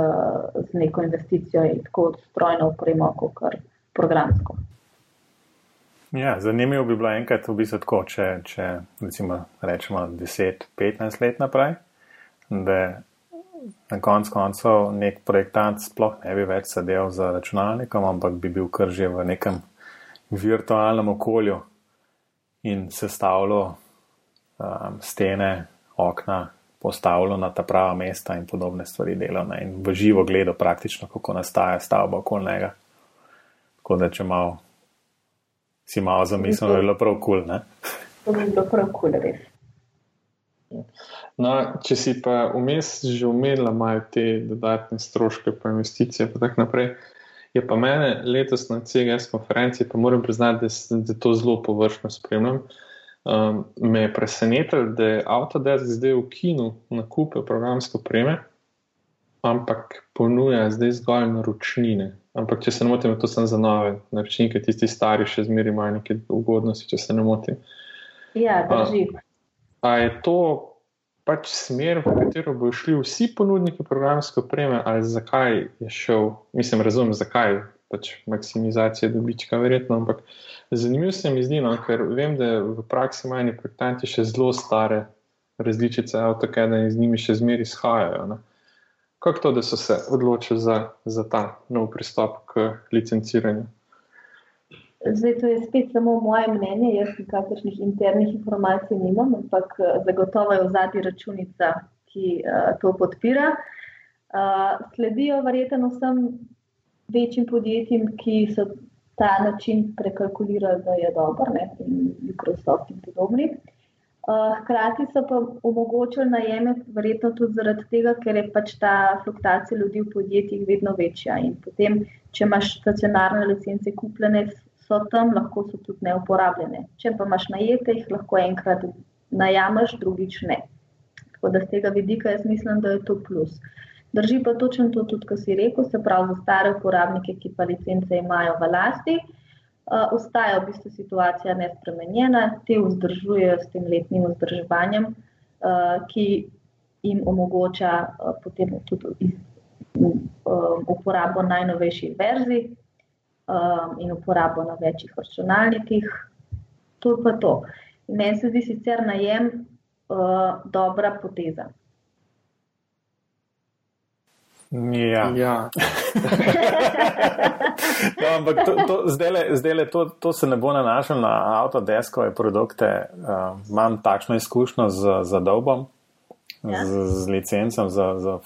z neko investicijo in tako strojno opremo, kot programsko. Ja, zanimivo bi bilo enkrat v bistvu tako, če, če recimo rečemo 10-15 let naprej, da na koncu koncev nek projektant sploh ne bi več sedel za računalnikom, ampak bi bil kar že v nekem virtualnem okolju in sestavljal um, stene, okna, postavljal na ta prava mesta in podobne stvari delal ne? in v živo gledal praktično, kako nastaja stavba okoli njega. Tako da, če malo si malo zamislil, je bilo prav kul. Cool, to bi bilo prav kul, cool, res. No, če si pa vmes že umela malo te dodatne stroške, pa investicije, pa tako naprej, je pa mene letos na CGS konferenci, pa moram priznati, da, da to zelo površno spremljam. Um, me je presenetilo, da je Autodesk zdaj v kinu nakupe programske opreme, ampak ponuja zdaj zgolj naročnine. Ampak, če se ne motim, to sem za nove naročnike, tisti stari še zmeri imajo neke ugodnosti, če se ne motim. Ja, drži. A, a je to pač smer, v katero bo šli vsi ponudniki programske opreme, ali zakaj je šel, mislim, razumem, zakaj pač maksimizacija dobička, verjetno, ampak zanimivo se mi zdi, no, ker vem, da v praksi imajo projektanti še zelo stare različice AutoCAD in z njimi še zmeri izhajajo. Ne. Kako to, da so se odločili za, za ta nov pristop k licenciranju? Zdaj, to je spet samo moje mnenje, jaz nikakršnih internih informacij nimam, ampak eh, zagotovo je v zadnji računica, ki uh, to podpira. Uh, sledijo verjetno vsem večjim podjetjem, ki so ta način prekalkulirali, da je dober, ne, in Microsoft in podobni. Uh, hkrati so pa omogočili najeme, verjetno tudi zaradi tega, ker je pač ta fluktuacija ljudi v podjetjih vedno večja. In potem, če imaš stacionarne licence kupljene, so tam, lahko so tudi neuporabljene. Če pa imaš najete, jih lahko enkrat najameš, drugič ne. Tako da z tega vidika jaz mislim, da je to plus. Drži pa točno to, tudi kar si rekel, se pravi za stare uporabnike, ki pa licence imajo v lasti. Uh, ostaja v bistvu situacija nespremenjena, te vzdržujejo s tem letnim vzdrževanjem, uh, ki jim omogoča uh, potem tudi iz, uh, uporabo najnovejših verzij, um, in uporabo na večjih računalnikih. To je pa to. Meni se zdi sicer najem uh, dobra poteza. Ja. ja. no, ampak to, to, zdaj, le, zdaj le, to, to se ne bo nanašalo na avtodeskove produkte. Uh, imam takšno izkušnjo z, z Dobom, ja. z, z licencem za, za,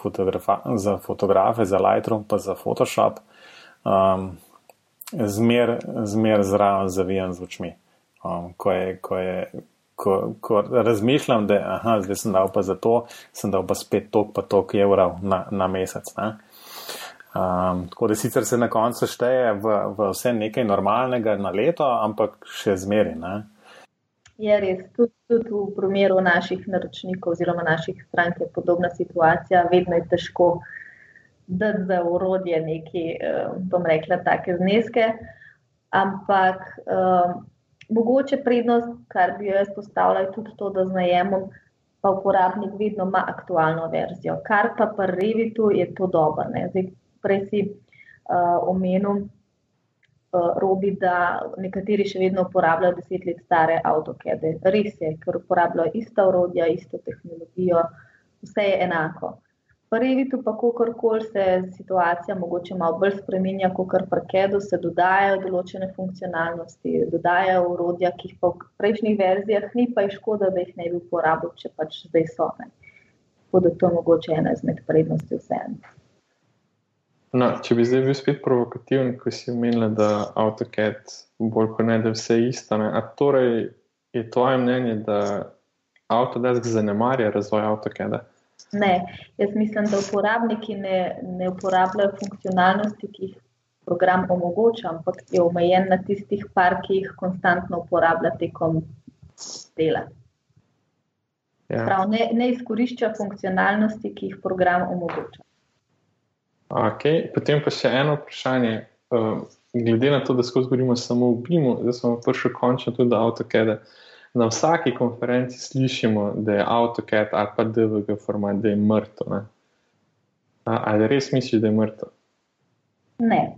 za fotografe, za Lightroom, pa za Photoshop. Um, zmer, zmer zraven zavijan z očmi. Um, ko, je, ko, je, ko, ko razmišljam, da aha, zdaj sem dal pa za to, sem dal pa spet tok pa tok evrov na, na mesec. Um, tako da sicer se na koncu šteje v, v vse nekaj normalnega na leto, ampak še zmeri. Ne? Je res, tudi, tudi v primeru naših naročnikov oziroma naših strank je podobna situacija, vedno je težko da za urodje neki, eh, bom rekla, take zneske. Ampak um, mogoče prednost, kar bi jaz postavila, je tudi to, da z najemom pa uporabnik vedno ima aktualno verzijo. Kar pa pri Revitu je to dobro. Prej si uh, omenil, uh, Robi, da nekateri še vedno uporabljajo deset let stare avtokede. Res je, ker uporabljajo ista urodja, isto tehnologijo, vse je enako. Prvi tu pa, kako koli se situacija mogoče malo bolj spremenja, kot kar prekedu, se dodajajo določene funkcionalnosti, dodajajo urodja, ki jih pa v prejšnjih verzijah ni, pa je škoda, da jih ne bi uporabil, če pač zdaj so. Ne. Tako da to je mogoče ena izmed prednosti vseeno. No, če bi zdaj bil spet provokativen, ko si omenila, da AutoCAD bolj kot ne, da vse isto. Ne. A torej je tvoje mnenje, da Autodesk zanemarja razvoj AutoCAD-a? Ne, jaz mislim, da uporabniki ne, ne uporabljajo funkcionalnosti, ki jih program omogoča, ampak je omejen na tistih par, ki jih konstantno uporablja tekom dela. Ja. Prav, ne, ne izkorišča funkcionalnosti, ki jih program omogoča. Okay. Potem pa še eno vprašanje. Uh, glede na to, da skozi govorimo samo o BIM-u, da smo prišli končno tudi do AutoCAD-a. Uh, na vsaki konferenci slišimo, da je AutoCAD ali pa DVG format, da je mrtev. Ali res misliš, da je mrtev? Ne.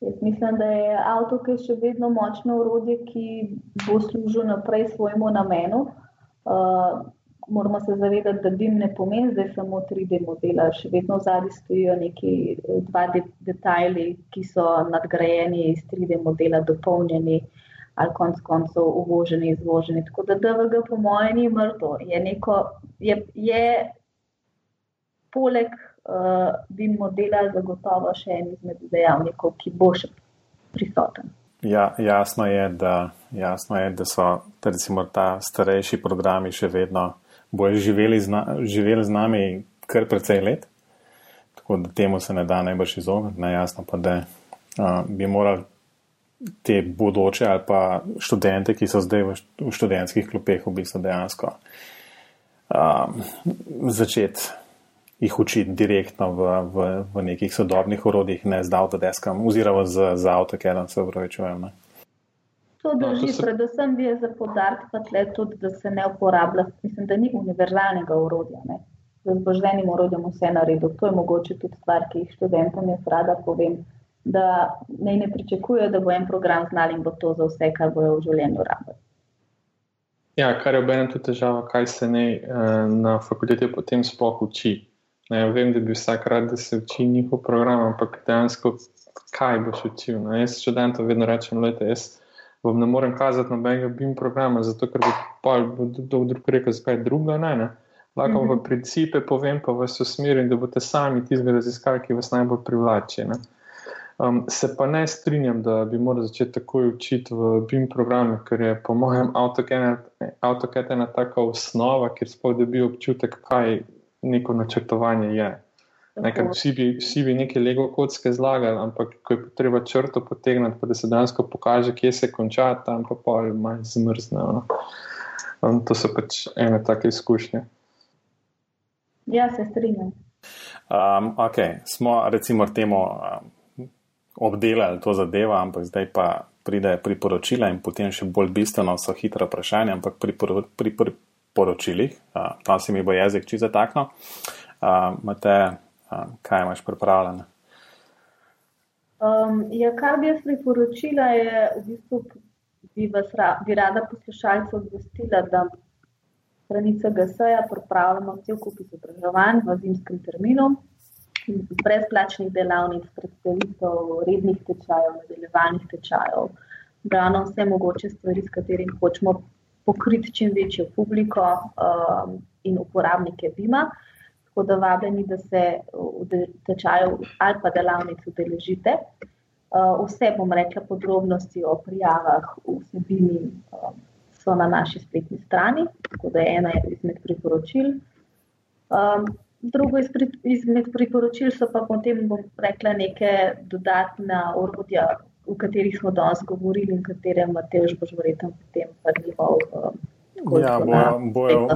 Jaz mislim, da je AutoCAD še vedno močno urodje, ki bo služilo naprej svojemu namenu. Uh, moramo se zavedati, da BIM ne pomeni zdaj samo 3D modela, še vedno zadnji stojijo neki eh, dva de detajli, ki so nadgrajeni iz 3D modela, dopolnjeni ali konc koncev uvoženi, izvoženi. Tako da DVG po mojem ni mrtvo. Je, neko, je, je poleg uh, BIM modela zagotovo še en izmed dejavnikov, ki bo še prisoten. Ja, jasno je, da, jasno je, da so recimo, ta starejši programi še vedno bojo živeli, živeli z nami kar precej let, tako da temu se ne da najbrž izogniti. Najjasno pa, da uh, bi morali te bodoče ali pa študente, ki so zdaj v, v študentskih klopeh, v bistvu dejansko um, začeti jih učiti direktno v, v, v nekih sodobnih urodjih, ne z avtodeskami, oziroma z, z avtokedom, se upravičujem. To no, drži, no, se... predvsem je za podarek tudi, da se ne uporablja, mislim, da ni univerzalnega urodja. Ne. Z božvenim urodjem vse naredil. To je mogoče tudi stvar, ki jih študentom jaz rada povem, da ne, ne pričakuje, da bo en program znal in bo to za vse, kar bojo v življenju rabili. Ja, kar je obenem tudi težava, kaj se ne eh, na fakulteti potem sploh uči. Ne, vem, da bi vsak rad, da se uči njihov program, ampak dejansko, kaj boš učil. Ne? Jaz študentom vedno rečem, da je vam ne morem kazati nobenega BIM programa, zato ker bo pa kdo drug rekel, zakaj druga ne. ne. Lahko mm -hmm. principe povem, pa vas usmerim, da boste sami tisti raziskali, ki vas najbolj privlači. Um, se pa ne strinjam, da bi morali začeti takoj učiti v BIM programe, ker je po mojem AutoCAD ena taka osnova, kjer sploh dobi občutek, kaj neko načrtovanje je. Nekaj, vsi, bi, vsi bi neke lego kocke zlagali, ampak ko je treba črto potegniti, pa da se dejansko pokaže, kje se konča, tam pa pol manj zmrzne. No. Um, to so pač ene take izkušnje. Ja, se strinjam. Um, ok, smo recimo temu um, obdelali to zadevo, ampak zdaj pa pride priporočila in potem še bolj bistveno so hitra vprašanja, ampak pri priporočilih, uh, tam se mi bo jezik čisto takno. Uh, kaj imaš pripravljeno? Um, ja, kar bi jaz priporočila, je, v bistvu, bi, vas, bi rada poslušalce obvestila, da stranica GSA pripravljamo cel kup izobraževanj v zimskem terminu, brezplačnih delavnic, predstavitev, rednih tečajev, nadaljevalnih tečajev, ravno vse mogoče stvari, s katerimi hočemo pokriti čim večjo publiko um, in uporabnike BIM-a. Tako da vabljeni, da se v tečaju ali pa delavnici udeležite. Uh, vse bom rekla podrobnosti o prijavah vsebini um, so na naši spletni strani, tako da je ena izmed priporočil. Um, drugo izmed priporočil so pa potem, bom rekla, neke dodatna orodja, o katerih smo danes govorili in katere Mateoš boš verjetno potem prvival. Um, Ja, bojo,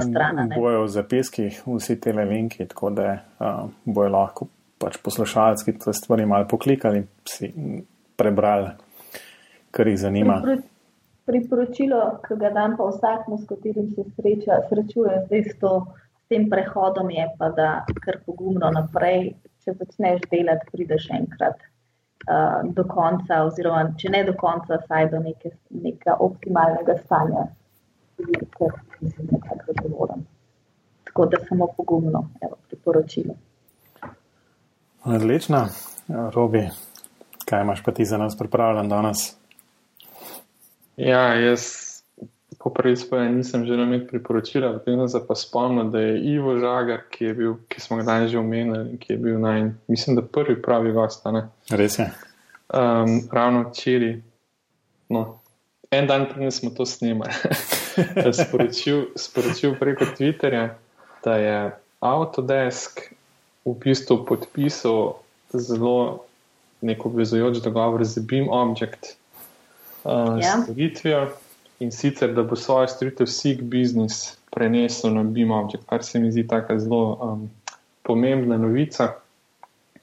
bojo v zapiskih vsi te linki, tako da uh, bojo lahko pač poslušalci te stvari malo poklikali si prebrali, kar jih zanima. Priporočilo, ki ga dam pa vsakmu, s katerim se sreča, srečuje zdaj s, to, s tem prehodom, je pa, da kar pogumno naprej, če začneš delati, prideš enkrat uh, do konca, oziroma če ne do konca, saj do neke, nekega optimalnega stanja ker nisem nekako zadovoljen. Tako da samo pogumno, evo, priporočilo. Odlično, Robi, kaj imaš pa ti za nas pripravljen danes? Ja, jaz po prvi spoje nisem želel imeti priporočila, potem sem se pa spomnil, da je Ivo Žagar, ki, je bil, ki smo ga danes že omenili, ki je bil naj, mislim, da prvi pravi gost. Res je. Um, ravno včeraj, no, en dan prej smo to snimali. sporočil, sporočil preko Twitterja, da je Autodesk v bistvu podpisal zelo neko obvezujoč dogovor z Beam Object uh, ja. storitvijo in sicer, da bo svojo storitev SIG Business prenesel na Object, kar se mi zdi tako zelo um, pomembna novica.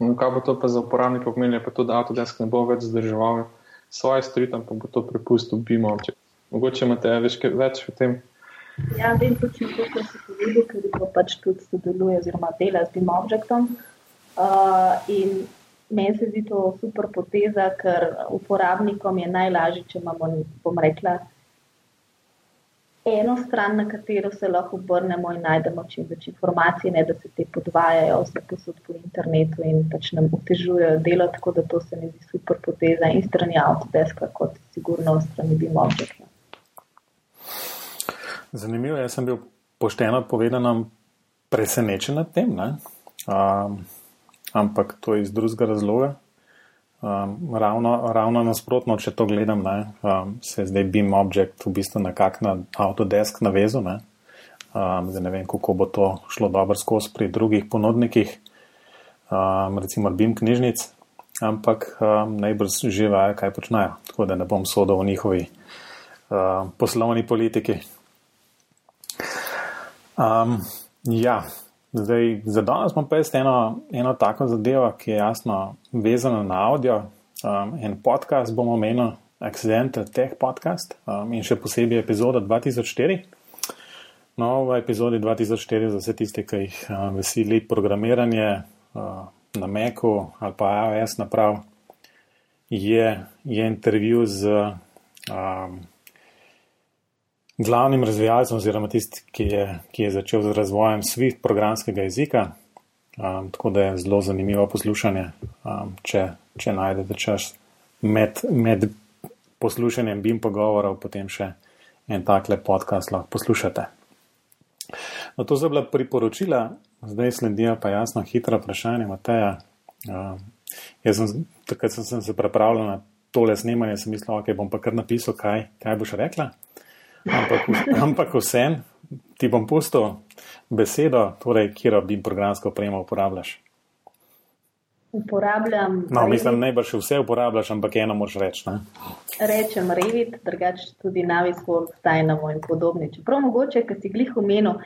In kaj bo to pa za uporabnike pomenilo, pa to, da Autodesk ne bo več zdrževal svoje storitve, pa bo to prepustil Object. Mogoče imate več, več o tem. Ja, vem točno to, kar si povedal, ker pa pač tudi sodeluje oziroma dela z BIM Objectom. Uh, in meni se zdi to super poteza, ker uporabnikom je najlažje, če imamo, bom rekla, eno stran, na katero se lahko obrnemo in najdemo čim več informacij, ne da se te podvajajo vse posod po internetu in pač nam otežujejo delo, tako da to se mi zdi super poteza in strani Autodeska, kot sigurno strani Bimobjekta. Zanimivo, jaz sem bil pošteno povedano presenečen nad tem, um, ampak to je iz drugega razloga. Um, ravno, ravno nasprotno, če to gledam, ne, um, se je zdaj Beam Object v bistvu nekako na Autodesk navezal. Ne. Um, zdaj ne vem, kako bo to šlo dobro skozi pri drugih ponudnikih, um, recimo Beam knjižnic, ampak um, najbrž že vajo, kaj počnejo. Tako da ne bom sodel v njihovi um, poslovni politiki. Um, ja, Zdaj, za danes smo pa eno, eno tako zadevo, ki je jasno vezana na audio. Um, en podcast bomo omenili, Accidental Tech Podcast um, in še posebej epizoda 2004. No, v epizodi 2004 za vse tiste, ki jih um, veseli programiranje uh, na Macu ali pa iOS naprav, je, je intervju z. Um, glavnim razvijalcem, oziroma tisti, ki je, ki je začel z razvojem Swift programskega jezika. Um, tako da je zelo zanimivo poslušanje, um, če, če najdete čas med, med poslušanjem BIM pogovorov, potem še en takle podcast lahko poslušate. No, to so bila priporočila, zdaj sledijo pa jasno hitra vprašanja Mateja. Um, jaz sem, takrat sem, sem se pripravljal na tole snemanje, sem mislil, ok, bom pa kar napisal, kaj, kaj boš rekla. Ampak, ampak vsem ti bom pustil besedo, torej, kjer bi programsko opremo uporabljaš. Uporabljam. No, mislim, najbrž vse uporabljaš, ampak eno moraš reči. Ne? Rečem Revit, drugače tudi Navisworld, Dynamo in podobni. Čeprav mogoče, ker si glih omenil,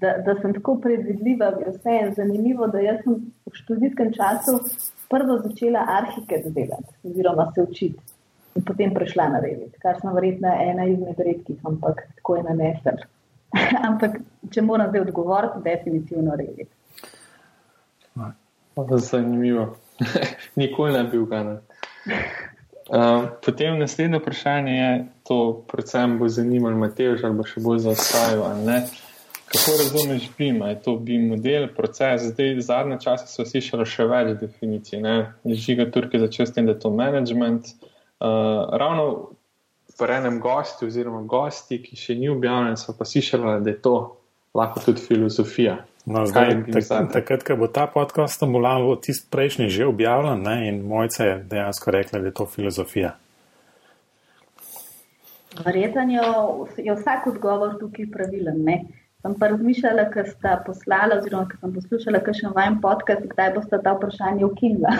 da, da sem tako predvidljiva, vse je zanimivo, da jaz sem v študijskem času prvo začela arhitekt delati oziroma se učiti in potem prišla na Revit, kar sem verjetno ena izmed redkih, ampak tako je nanesel. ampak če moram zdaj odgovoriti, definitivno Revit. Zanimivo. Nikoli ne bi bil gana. Uh, potem naslednje vprašanje je, to predvsem bo zanimalo Mateoš ali bo še bolj zaostajal. Kako razumeš BIM? Je to BIM model, proces? Zdaj, zadnje čase so slišali še več definicij. Žiga Turki začel s tem, da je to management, uh, ravno v enem gostu, oziroma gosti, ki še ni objavljen, so pa slišali, da je to lahko tudi filozofija. No, zdaj, tak, takrat, ko bo ta podcast ambulan, bo tisti prejšnji že objavljen ne, in mojca je dejansko rekla, da je to filozofija. Verjetno je vsak odgovor tukaj pravilen. Ne? Sem pa razmišljala, ker sta poslala, oziroma ker sem poslušala, kakšen vajen podcast, kdaj boste ta vprašanje ukinila.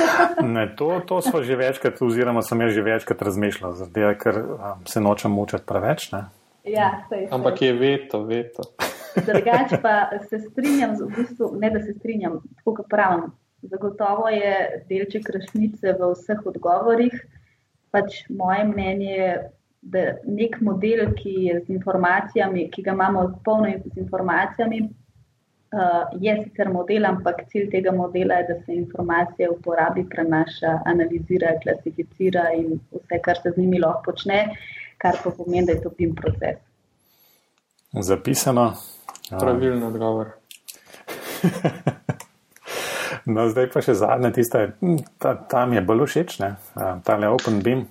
ne, to, to smo že večkrat, oziroma sem jaz že večkrat razmišljal, zdaj, ker um, se nočem mučati preveč. Ne? Ja, sej, sej. Ampak je veto, veto. Drugače pa se strinjam, v bistvu, ne da se strinjam, tako kot pravim. Zagotovo je delček resnice v vseh odgovorih. Pač moje mnenje je, nek model, ki je z informacijami, ki ga imamo polno z informacijami, uh, je sicer model, ampak cilj tega modela je, da se informacije uporabi, prenaša, analizira, klasificira in vse, kar se z njimi lahko počne, kar pa pomeni, da je to PIM proces. Zapisano. Pravilno ja. odgovor. no, zdaj pa še zadnje, tiste, ta, tam je bolj všeč, ta le Open Beam.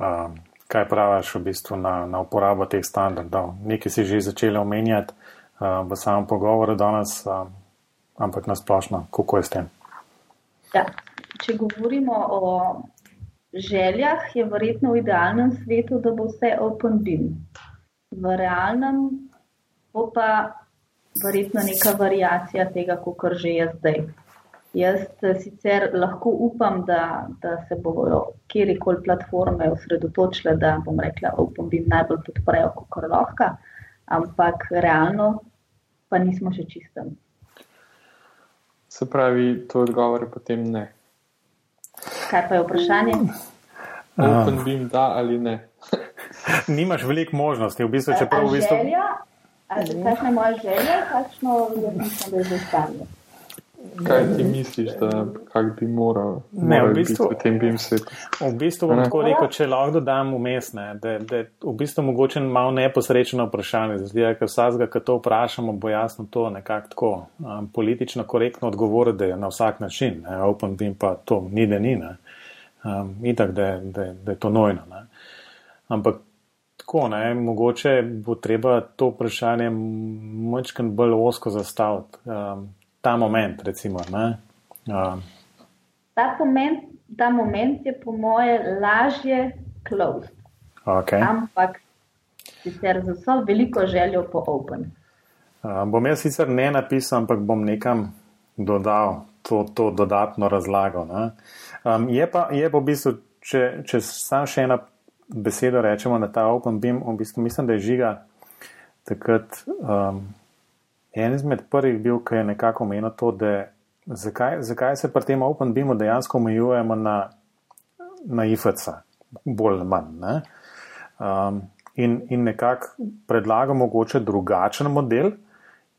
Um, kaj praviš v bistvu na, na uporabo teh standardov. Nekaj si že začeli omenjati uh, v samem pogovoru danes, uh, ampak nasplošno, kako je s tem? Ja, če govorimo o željah, je verjetno v idealnem svetu, da bo vse open beam. V realnem bo pa verjetno neka variacija tega, kot že je zdaj. Jaz eh, sicer lahko upam, da, da se bodo kjerkoli platforme osredotočile, da bom rekla, OpenBeam najbolj podprejo, kot lahko, ampak realno pa nismo še čistem. Se pravi, to odgovore potem ne. Kaj pa je vprašanje? OpenBeam da ali ne? Nimaš veliko možnosti, v bistvu, če prav v bistvu. Želja, kakšna je moja želja, kakšno je mislim, da je že stanje. Kaj ti misliš, da kak bi moral, Ne, v moral bistvu- biti v tem bim svetu? V bistvu bom Ne. tako rekel, če lahko dodam vmes, da, je v bistvu mogoče malo neposrečeno vprašanje. Zdaj, ker vsakega, ki to vprašamo, bo jasno to nekako tako um, politično korektno odgovoriti, da je na vsak način. Ne, open beam pa to ni da ni. Ne. Um, itak, da, da, da je to nojno. Ne. Ampak tako, ne, mogoče bo treba to vprašanje močkrat bolj osko zastaviti. Um, ta moment, recimo. Ne. Um, Ta moment, ta moment je po moje lažje closed, okay. ampak sicer z vso veliko željo po open. Uh, bom jaz sicer ne napisal, ampak bom nekam dodal to, to dodatno razlago. ne. Um, je, pa, je pa v bistvu, če, če sam še ena beseda rečemo na ta Open Beam, v bistvu mislim, da je žiga takrat um, en izmed prvih bil, ki je nekako omenil to, da zakaj, zakaj se pri tem Open Beamu dejansko omejujemo na, na IFC, bolj ali manj. Ne? Um, in, in nekako predlaga mogoče drugačen model,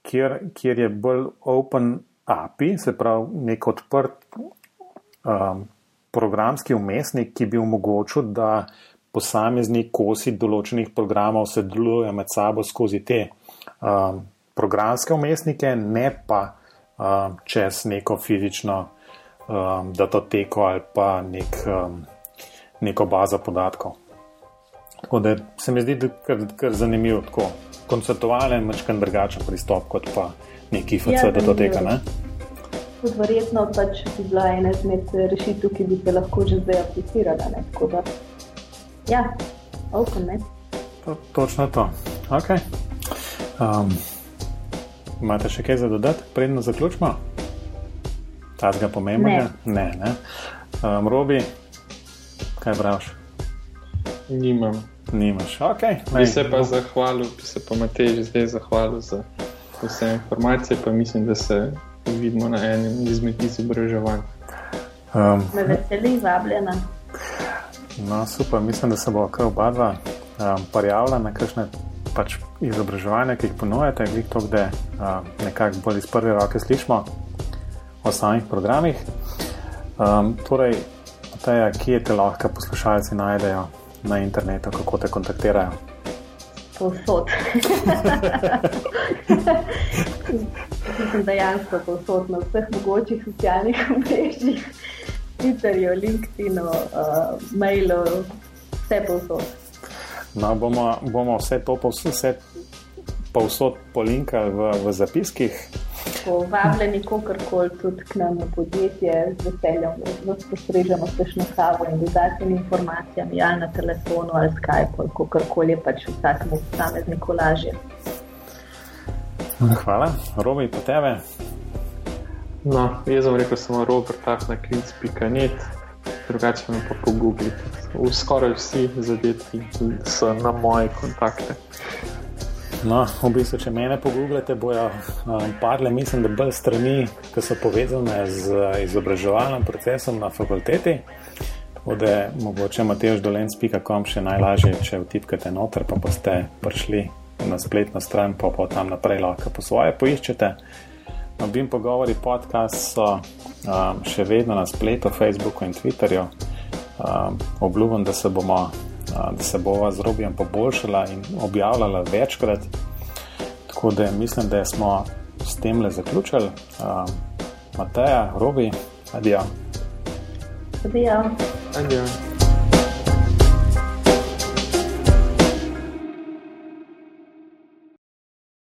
kjer, kjer je bolj open API, se pravi nek odprt um, programski umestnik, ki bi omogočil, da posamezni kosi določenih programov se delujejo med sabo skozi te um, programske umestnike, ne pa um, čez neko fizično um, datoteko ali pa nek, um, neko bazo podatkov. Tako da se mi zdi, da je kar, kar zanimiv, tako konceptualen, mačkan drugačen pristop kot pa neki FC, Ja, da to teka. zanimivo. Ne? Tudi verjetno pač bi bila ena izmed rešitev, ki bi se lahko že zdaj aplicirala. Ne? Tako da, ja, open, ne. To, točno to. Okay. Um, imate še kaj za dodati, predno zaključimo? Tazga pomembnega? Ne. ne, ne. Um, Robi, kaj praviš? Nimam. Nimaš. Okay. Bi se pa zahvalil, bi se pa Matež zdaj zahvalil za vse informacije, pa mislim, da se vidimo na enem izmed izobraževanj. Um, Me veseli, vabljena. No, super, mislim, da se bo kar oba dva um, prijavila na kakšne pač izobraževanja, ki jih ponujate, glih to, da nekako bolj iz prve roke slišimo o samih programih. Um, torej, teja, kje te lahko poslušalci najdejo na internetu, kako te kontaktirajo? Povsod. Mislim, dejansko povsod na vseh mogočih socialnih omrežjih, Twitterju, LinkedInu, uh, mailu, vse povsod. No, bomo, bomo vse to povsod, vse povsod polinkali v, v zapiskih. Povabljeni kakorkoli tudi k nam v podjetje, z veseljem vas postrežemo s kakšno kavo in dodatnimi informacijami, ali na telefonu, ali Skype, ali kakorkoli je pač vsakemu posamezniku lažje. Hvala, Robi, pa tebe. No, jaz sem rekel samo Robert, ah na klic.net, drugače me pa pogooglite. V skoraj vsi zadetki so na moje kontakte. No, v bistvu, če mene pogooglate, bojo um, padle, mislim, da bolj strani, ki so povezane z izobraževalnim procesom na fakulteti. Da mogoče mateždolenc.com še najlažje, če vtipkate noter, pa boste prišli na spletno stran, pa pa tam naprej lahko po svoje poiščete. Bim pogovori podcast so um, še vedno na spletu, Facebooku in Twitterju. Um, obljubim, da se bomo a, da se bova z Robijem poboljšala in objavljala večkrat. Tako da mislim, da smo s tem le zaključili. Um, Mateja, Robi, adijo. Adijo. Adijo.